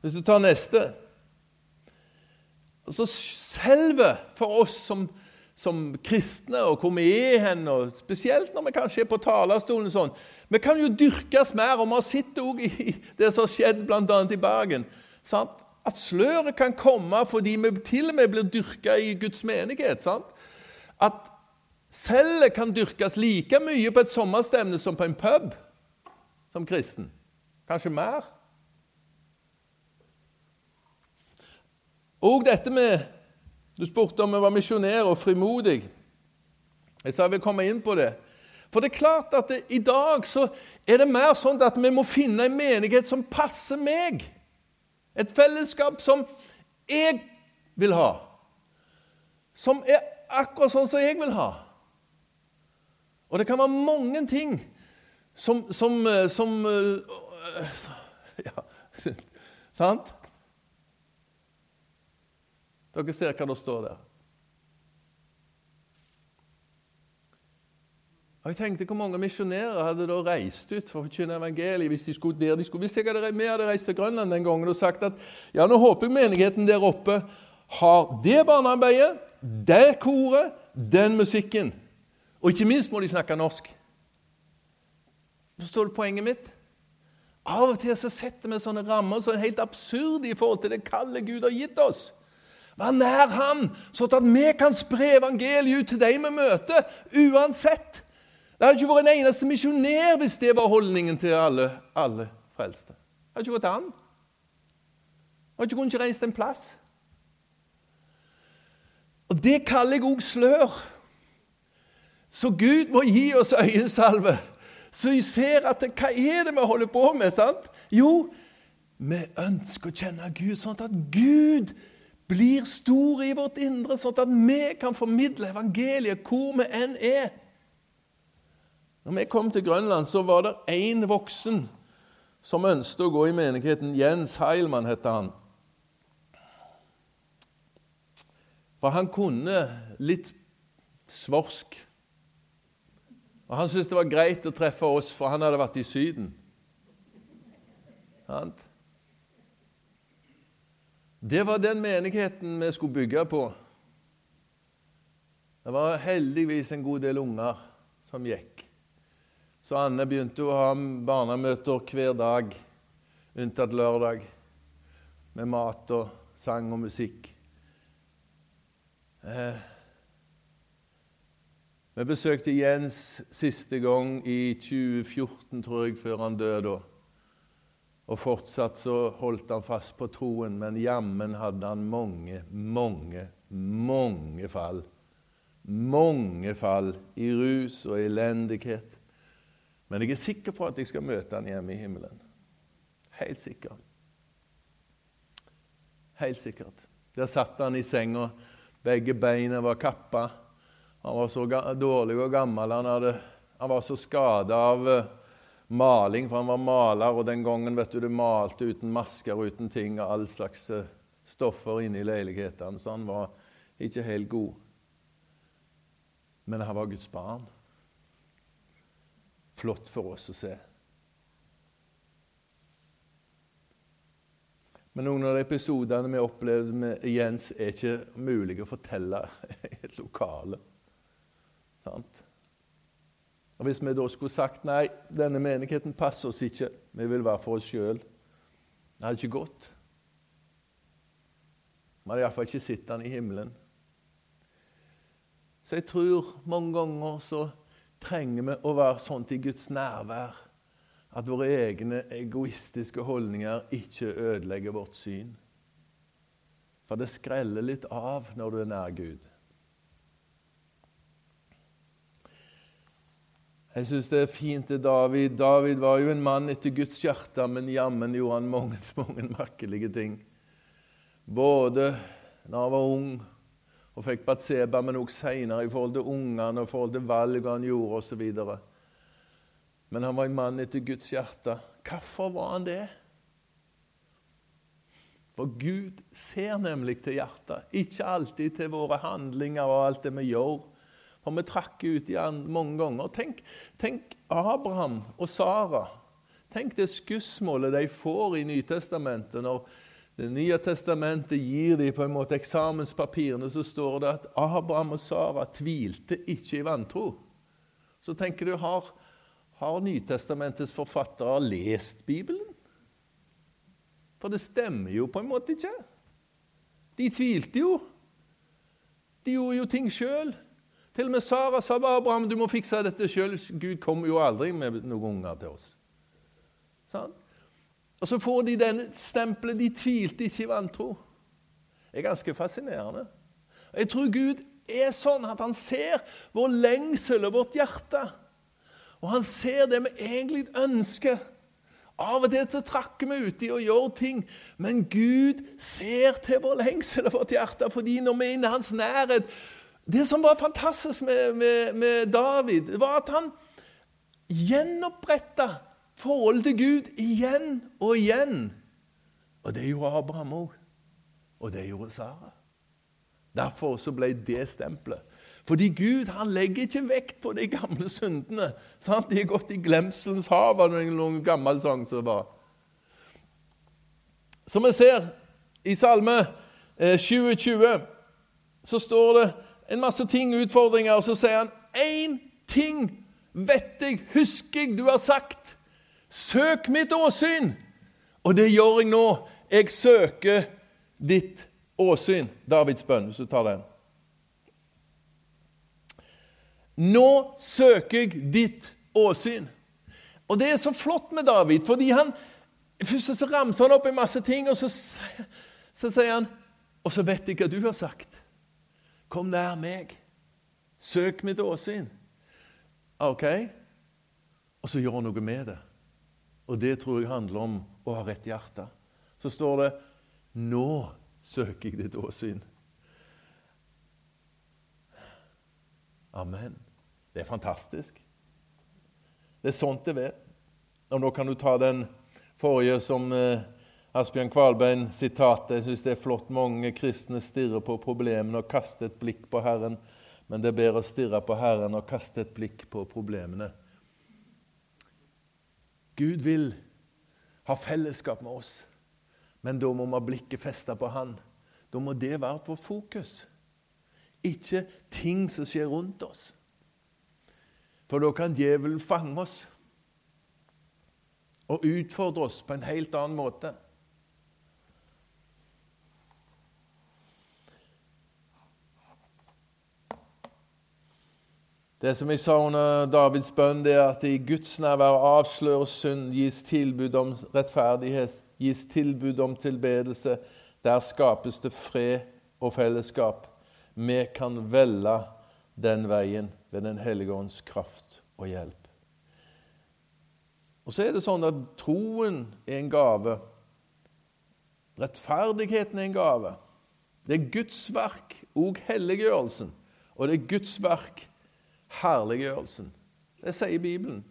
Hvis du tar neste altså Selve for oss som, som kristne, og hvor vi er hen, og spesielt når vi kanskje er på talerstolen sånn Vi kan jo dyrkes mer, og vi har sett det òg i det som har skjedd bl.a. i Bergen. Sant? At sløret kan komme fordi vi til og med blir dyrka i Guds menighet. Sant? At cellet kan dyrkes like mye på et sommerstevne som på en pub som kristen. Kanskje mer. Og dette med Du spurte om jeg var misjonær og frimodig. Jeg sa jeg vil komme inn på det. For det er klart at det, i dag så er det mer sånn at vi må finne en menighet som passer meg. Et fellesskap som jeg vil ha. Som er akkurat sånn som jeg vil ha. Og det kan være mange ting som, som, eh, som uh, Ja, sant? Dere ser hva det står der. Og jeg tenkte Hvor mange misjonærer hadde da reist ut for å forkynne evangeliet hvis de skulle der de skulle? Hvis jeg hadde, vi hadde reist til Grønland den gangen og sagt at ja, nå håper jeg menigheten der oppe har det barnearbeidet, det koret, den musikken. Og ikke minst må de snakke norsk. Forstår du poenget mitt? Av og til så setter vi sånne rammer som er helt absurde i forhold til det kalde Gud har gitt oss. Vær nær Han, sånn at vi kan spre evangeliet ut til de vi møter, uansett. Det hadde ikke vært en eneste misjonær hvis det var holdningen til alle, alle frelste. Det hadde ikke gått an. Det hadde ikke kunnet reist en plass. Og Det kaller jeg òg slør. Så Gud må gi oss øyesalve, så vi ser at hva er det vi holder på med. sant? Jo, vi ønsker å kjenne Gud, sånn at Gud blir stor i vårt indre, sånn at vi kan formidle evangeliet hvor vi enn er. Når vi kom til Grønland, så var det én voksen som ønsket å gå i menigheten. Jens Heilmann het han. For han kunne litt svorsk. Og Han syntes det var greit å treffe oss, for han hadde vært i Syden. Det var den menigheten vi skulle bygge på. Det var heldigvis en god del unger som gikk. Så Anne begynte å ha barnemøter hver dag, unntatt lørdag, med mat og sang og musikk. Eh. Vi besøkte Jens siste gang i 2014, tror jeg, før han døde. Og fortsatt så holdt han fast på troen, men jammen hadde han mange, mange, mange fall. Mange fall i rus og elendighet. Men jeg er sikker på at jeg skal møte han hjemme i himmelen. Helt sikker. Helt sikkert. Der satt han i senga. Begge beina var kappa. Han var så dårlig og gammel. Han, hadde, han var så skada av uh, maling, for han var maler, og den gangen vet du, du malte uten masker og uten ting og all slags uh, stoffer inne i leilighetene, så han var ikke helt god. Men han var Guds barn flott for oss å se. Men noen av de episodene vi opplevde med Jens, er ikke mulig å fortelle i et lokale. Sant? Og Hvis vi da skulle sagt nei, denne menigheten passer oss ikke, vi vil være for oss sjøl, det hadde ikke gått. Vi hadde iallfall ikke sett den i himmelen. Så jeg tror mange ganger så trenger vi å være sånn til Guds nærvær at våre egne egoistiske holdninger ikke ødelegger vårt syn. For det skreller litt av når du er nær Gud. Jeg syns det er fint til David. David var jo en mann etter Guds hjerte, men jammen gjorde han mange, mange merkelige ting. Både da han var ung, og fikk Batseba, men også seinere i forhold til ungene og i forhold til valg han gjorde osv. Men han var en mann etter Guds hjerte. Hvorfor var han det? For Gud ser nemlig til hjertet, ikke alltid til våre handlinger og alt det vi gjør. For vi trakk ut igjen mange ganger. Tenk, tenk Abraham og Sara. Tenk det skussmålet de får i Nytestamentet når det nye testamentet gir de på en måte eksamenspapirene, så står det at Abraham og Sara tvilte ikke i vantro. Så tenker du, har, har Nytestamentets forfattere lest Bibelen? For det stemmer jo på en måte ikke. De tvilte jo. De gjorde jo ting sjøl. Til og med Sara sa til Abraham du må fikse dette sjøl. Gud kommer jo aldri med noen unger til oss. Sånn? Og så får de denne stempelet 'de tvilte ikke i vantro'. Det er ganske fascinerende. Jeg tror Gud er sånn at han ser vår lengsel og vårt hjerte. Og han ser det vi egentlig ønsker. Av og til så trakker vi uti og gjør ting, men Gud ser til vår lengsel og vårt hjerte. fordi når vi er inne i hans nærhet, Det som var fantastisk med, med, med David, var at han gjenoppretta forholdet til Gud igjen og igjen. Og det gjorde Abraham òg. Og det gjorde Sara. Derfor så ble det stempelet. Fordi Gud han legger ikke vekt på de gamle syndene. Sant? De er gått i glemselens hav, var det en gammel sang som var. Som vi ser i Salme 2020, eh, så står det en masse ting, utfordringer, og så sier han én ting vet jeg, husker jeg du har sagt. Søk mitt åsyn. Og det gjør jeg nå. Jeg søker ditt åsyn. Davids bønn, hvis du tar den. Nå søker jeg ditt åsyn. Og det er så flott med David, fordi han Først så ramser han opp en masse ting, og så, så sier han Og så vet jeg hva du har sagt. Kom nær meg. Søk mitt åsyn. OK? Og så gjør han noe med det. Og det tror jeg handler om å ha rett hjerte. Så står det 'Nå søker jeg ditt åsyn'. Amen. Det er fantastisk. Det er sånt det er. Og nå kan du ta den forrige som Asbjørn Kvalbein-sitatet. Jeg syns det er flott. Mange kristne stirrer på problemene og kaster et blikk på Herren. Men det er bedre å stirre på Herren og kaste et blikk på problemene. Gud vil ha fellesskap med oss, men da må vi ha blikket festa på Han. Da må det være vårt fokus, ikke ting som skjer rundt oss. For da kan djevelen fange oss og utfordre oss på en helt annen måte. Det som jeg sa under Davids bønn, det er at i Guds nærvær avsløres synd, gis tilbud om rettferdighet, gis tilbud om tilbedelse. Der skapes det fred og fellesskap. Vi kan velge den veien ved Den hellige ånds kraft og hjelp. Og så er det sånn at troen er en gave. Rettferdigheten er en gave. Det er Guds verk, òg helliggjørelsen. Og det er Guds verk, herliggjørelsen. Det sier Bibelen.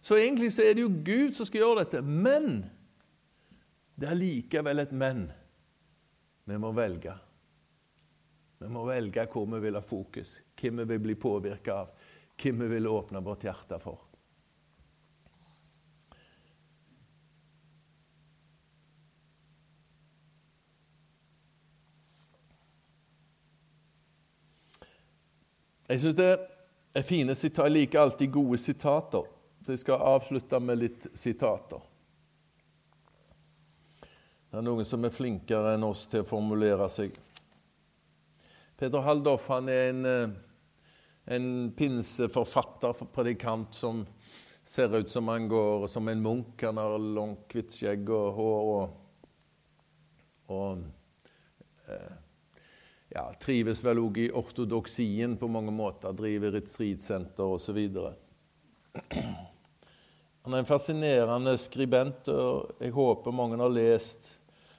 Så egentlig så er det jo Gud som skal gjøre dette. Men det er likevel et men. Vi må velge. Vi må velge hvor vi vil ha fokus, hvem vi vil bli påvirka av, hvem vi vil åpne vårt hjerte for. Jeg syns det fine sitater. Jeg liker alltid gode sitater. Så jeg skal avslutte med litt sitater. Det er noen som er flinkere enn oss til å formulere seg. Peter Halldorf han er en, eh, en pinseforfatter, predikant, som ser ut som han går som en munk. Han har langt, hvitt skjegg og hår og, og eh, ja, trives vel òg i ortodoksien på mange måter. Driver retreatsenter osv. Han er en fascinerende skribent, og jeg håper mange har lest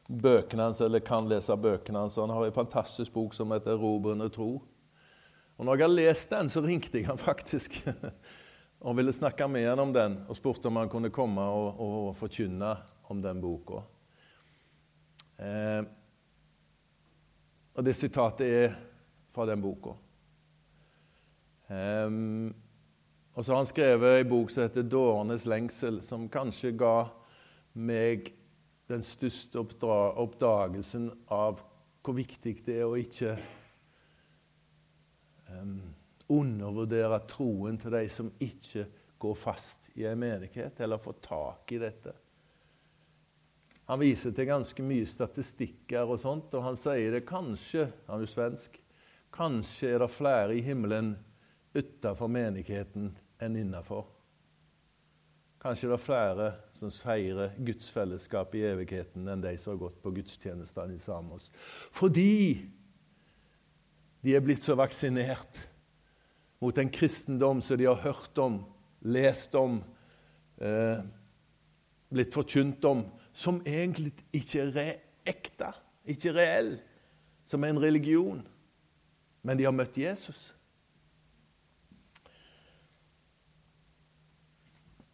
bøkene hans, eller kan lese bøkene hans. Han har en fantastisk bok som heter 'Erobrende tro'. Og når jeg har lest den, så ringte jeg han faktisk og ville snakke med han om den, og spurte om han kunne komme og, og forkynne om den boka. Eh, og det sitatet er fra den boka. Um, og så har han skrevet ei bok som heter 'Dårenes lengsel', som kanskje ga meg den største oppdagelsen av hvor viktig det er å ikke um, undervurdere troen til de som ikke går fast i en menighet, eller får tak i dette. Han viser til ganske mye statistikker og sånt, og han sier det kanskje Han er jo svensk. Kanskje er det flere i himmelen utenfor menigheten enn innafor. Kanskje det er flere som feirer Guds fellesskap i evigheten enn de som har gått på gudstjenestene i Samos. Fordi de er blitt så vaksinert mot en kristendom som de har hørt om, lest om, eh, blitt forkynt om, som egentlig ikke er ekte, ikke reell, som er en religion. men de har møtt Jesus.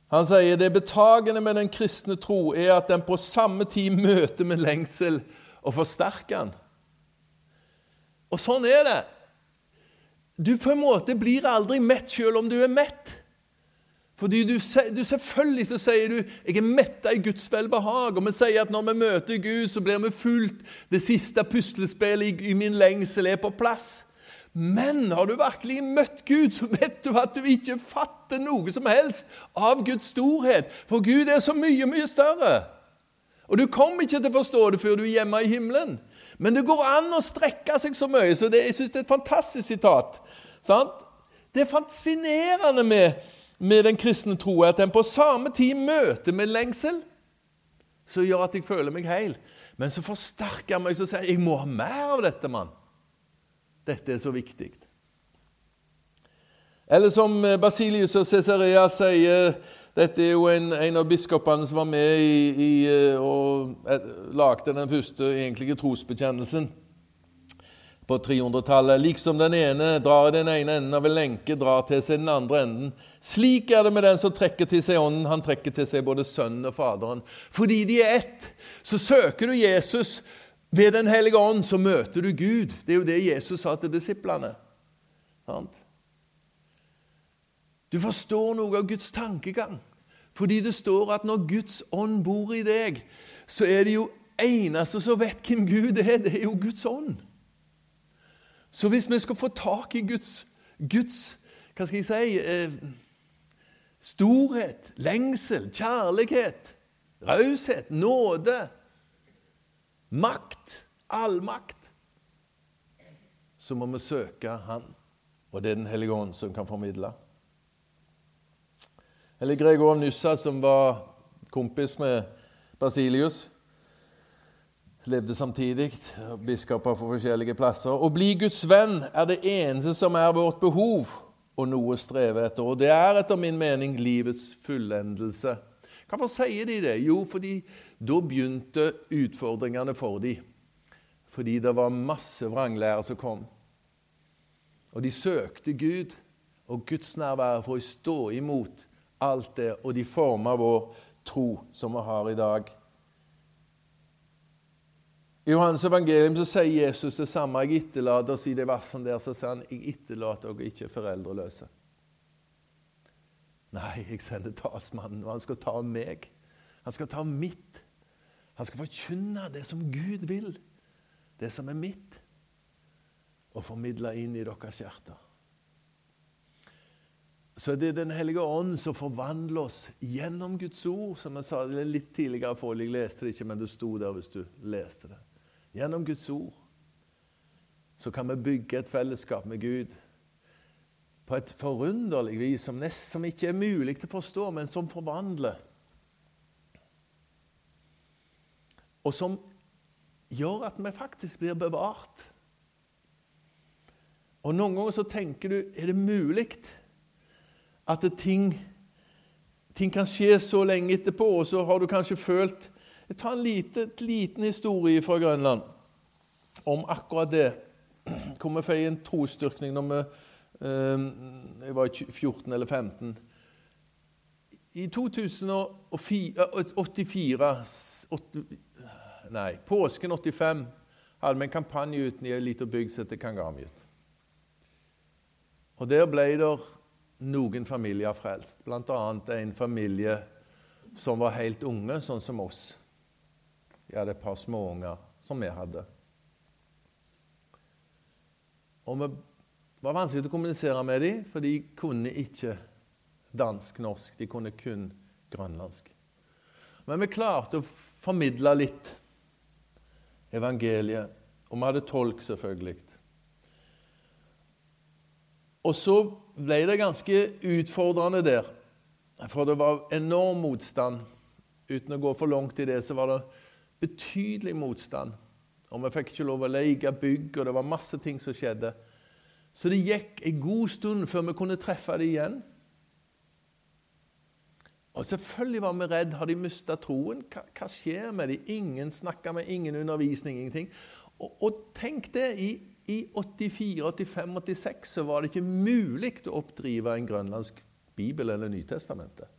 Han sier det betagende med den kristne tro er at den på samme tid møter med lengsel og forsterker den. Og sånn er det. Du på en måte blir aldri mett selv om du er mett. Fordi du, du, Selvfølgelig så sier du 'jeg er metta i Guds velbehag'. Og vi sier at når vi møter Gud, så blir vi fulgt. Det siste puslespillet i, i min lengsel er på plass. Men har du virkelig møtt Gud, så vet du at du ikke fatter noe som helst av Guds storhet. For Gud er så mye, mye større. Og du kommer ikke til å forstå det før du er hjemme i himmelen. Men det går an å strekke seg så mye, så det, jeg synes det er et fantastisk sitat. Sant? Det er fascinerende med med den kristne tro er at den på samme tid møter med lengsel, som gjør at jeg føler meg heil. Men så forsterker jeg meg og sier jeg må ha mer av dette, mann. Dette er så viktig. Eller som eh, Basilius og Cesarea sier Dette er jo en, en av biskopene som var med i, i, eh, og eh, lagde den første egentlige trosbekjennelsen på 300-tallet. Liksom den ene drar i den ene enden av en lenke, drar til seg den andre enden. Slik er det med den som trekker til seg Ånden. Han trekker til seg både Sønnen og Faderen. Fordi de er ett, så søker du Jesus. Ved Den hellige ånd så møter du Gud. Det er jo det Jesus sa til disiplene. Du forstår noe av Guds tankegang. Fordi det står at når Guds ånd bor i deg, så er det jo eneste som vet hvem Gud er, det er jo Guds ånd. Så hvis vi skal få tak i Guds, Guds hva skal jeg si eh, storhet, lengsel, kjærlighet, raushet, nåde, makt, allmakt, så må vi søke Han. Og det er Den hellige ånd som kan formidle. Eller Gregor Nyssa, som var kompis med Basilius levde samtidig, biskoper på forskjellige plasser. Å bli Guds venn er det eneste som er vårt behov og noe å streve etter. Og det er etter min mening livets fullendelse. Hvorfor sier de det? Jo, fordi da begynte utfordringene for dem. Fordi det var masse vranglærer som kom. Og de søkte Gud og Guds nærvær for å stå imot alt det, og de forma vår tro som vi har i dag. I Johannes evangelium så sier Jesus det samme. Jeg etterlater oss i det versene der, så sier han jeg etterlater dere ikke foreldreløse. Nei, jeg sender talsmannen, og han skal ta av meg. Han skal ta av mitt. Han skal forkynne det som Gud vil, det som er mitt, og formidle inn i deres hjerter. Så det er Den hellige ånd som forvandler oss gjennom Guds ord. Som jeg sa litt tidligere, for jeg leste det ikke, men det sto der hvis du leste det. Gjennom Guds ord så kan vi bygge et fellesskap med Gud på et forunderlig vis som, nest, som ikke er mulig til å forstå, men som forvandler. Og som gjør at vi faktisk blir bevart. Og Noen ganger så tenker du er det mulig at ting, ting kan skje så lenge etterpå, og så har du kanskje følt jeg tar en lite, liten historie fra Grønland om akkurat det. Hvor vi fikk en trosstyrkning når vi eh, Jeg var 14 eller 15. I 2084 Nei, påsken 85 hadde vi en kampanje uten i ei lita bygd som heter Kangamjut. Og Der ble det noen familier frelst, bl.a. en familie som var helt unge, sånn som oss. Jeg hadde et par småunger som vi hadde. Og Det var vanskelig å kommunisere med dem, for de kunne ikke dansk-norsk. De kunne kun grønlandsk. Men vi klarte å formidle litt evangeliet. Og vi hadde tolk, selvfølgelig. Og så ble det ganske utfordrende der, for det var enorm motstand. Uten å gå for langt i det, så var det betydelig motstand. Og vi fikk ikke lov å leie bygg, og det var masse ting som skjedde. Så det gikk en god stund før vi kunne treffe dem igjen. Og selvfølgelig var vi redd. Har de mista troen? Hva, hva, skjer med dem? Ingen snakker med ingen undervisning, ingenting. Og, og tenk det, i i 84, 85, 86 så var det ikke mulig å oppdrive en grønlandsk bibel eller Nytestamentet.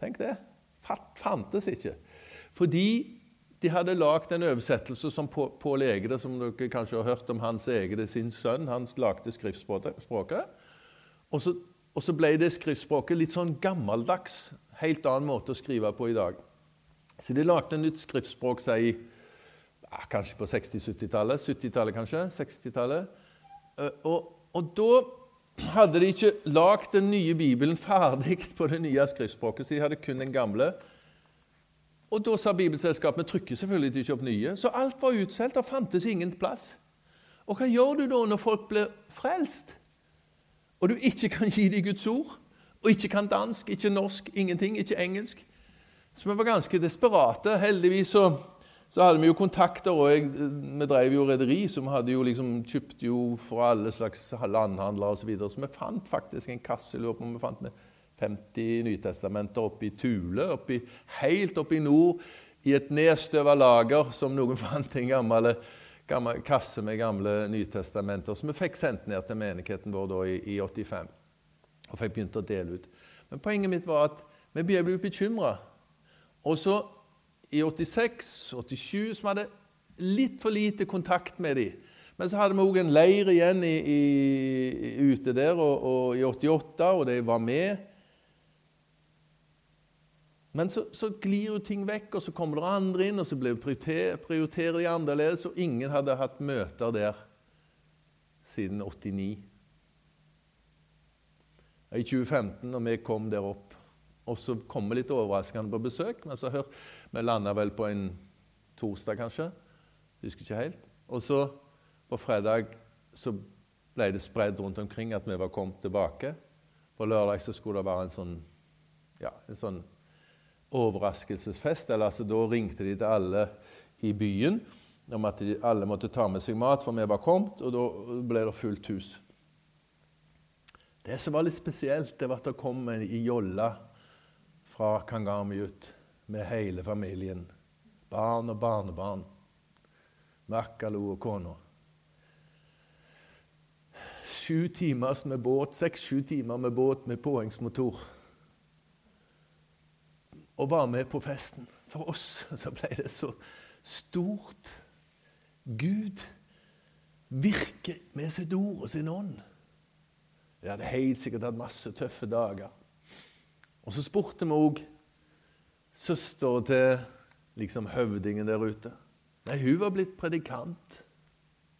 Tenk det. Fantes ikke. Fordi de hadde lagd en oversettelse som Pål Egede, som dere kanskje har hørt om Hans Egede, sin sønn. Han lagde skriftspråket. Og så, og så ble det skriftspråket litt sånn gammeldags. Helt annen måte å skrive på i dag. Så de lagde nytt skriftspråk seg i ja, kanskje på 60-70-tallet. 70-tallet, kanskje. 60-tallet. Eh, og, og, da hadde de ikke lagd den nye Bibelen ferdig på det nye skriftspråket, så de hadde kun den gamle. Og da sa Bibelselskapet vi trykker selvfølgelig ikke opp nye. Så alt var utsolgt, og fantes ingen plass. Og hva gjør du da når folk blir frelst, og du ikke kan gi dem Guds ord, og ikke kan dansk, ikke norsk, ingenting, ikke engelsk? Så vi var ganske desperate. Heldigvis så så hadde vi jo kontakter, og jeg, vi drev jo rederi, som hadde jo liksom kjøpt jo fra alle slags landhandlere osv. Så, så vi fant faktisk en kasse lurer på om vi fant med 50 Nytestamenter oppe i Tule, oppi, helt oppe i nord, i et nedstøva lager som noen fant i en gammel, gammel kasse med gamle Nytestamenter, som vi fikk sendt ned til menigheten vår da i, i 85. Og fikk begynt å dele ut. Men poenget mitt var at vi ble bekymra. Og så i 86-87 som hadde litt for lite kontakt med dem. Men så hadde vi òg en leir igjen i, i, ute der og, og i 88, og de var med. Men så, så, glir jo ting vekk, og så kommer det andre inn, og så prioriterer, prioriterer de annerledes, og ingen hadde hatt møter der siden 89. I 2015, når vi kom der opp, og så kom vi litt overraskende på besøk, men så hør, vi landa vel på en torsdag, kanskje. Husker ikke helt. Og så på fredag så ble det spredd rundt omkring at vi var kommet tilbake. På lørdag så skulle det være en sånn, ja, en sånn overraskelsesfest. eller altså Da ringte de til alle i byen om at de, alle måtte ta med seg mat, for vi var kommet, og da ble det fullt hus. Det som var litt spesielt, det var at det kom en i jolla fra Kangarmiut med hele familien. Barn og barnebarn. Makkalo og kona. Sju timer med båt, seks-sju timer med båt med påhengsmotor. Og var med på festen. For oss så ble det så stort. Gud virker med sitt ord og sin ånd. Vi hadde helt sikkert hatt masse tøffe dager. Og så spurte vi òg søstera til liksom høvdingen der ute. Nei, hun var blitt predikant.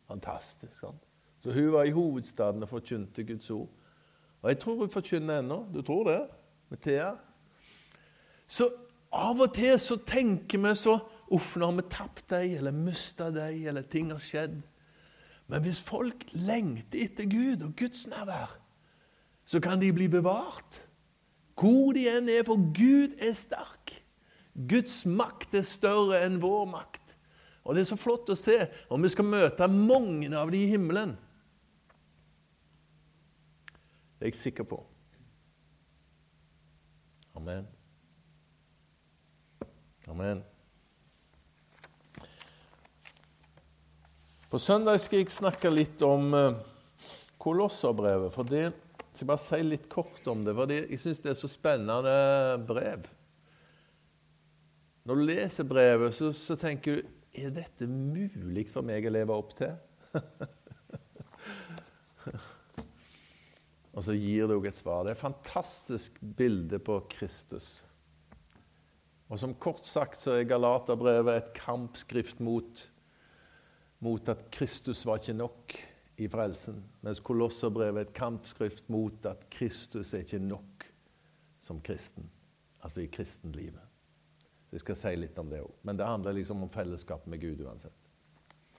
Fantastisk. sånn. Så hun var i hovedstaden og forkynte Guds ord. Og jeg tror hun forkynner ennå. Du tror det? Med Thea? Så av og til så tenker vi så Uff, nå har vi tapt deg, eller mista deg, eller ting har skjedd. Men hvis folk lengter etter Gud og Guds nærvær, så kan de bli bevart. Hvor de enn er, for Gud er sterk. Guds makt er større enn vår makt. Og Det er så flott å se, og vi skal møte mange av de i himmelen. Det er jeg sikker på. Amen. Amen. På søndag skal jeg snakke litt om eh, Kolosserbrevet. For det skal bare si litt kort om det, for jeg syns det er så spennende brev. Når du leser brevet, så, så tenker du er dette mulig for meg å leve opp til? Og så gir det òg et svar. Det er et fantastisk bilde på Kristus. Og som kort sagt så er Galaterbrevet et kampskrift mot, mot at Kristus var ikke nok i frelsen, mens Kolosserbrevet er et kampskrift mot at Kristus er ikke nok som kristen, altså i kristenlivet. Jeg skal si litt om det òg. Men det handler liksom om fellesskap med Gud uansett.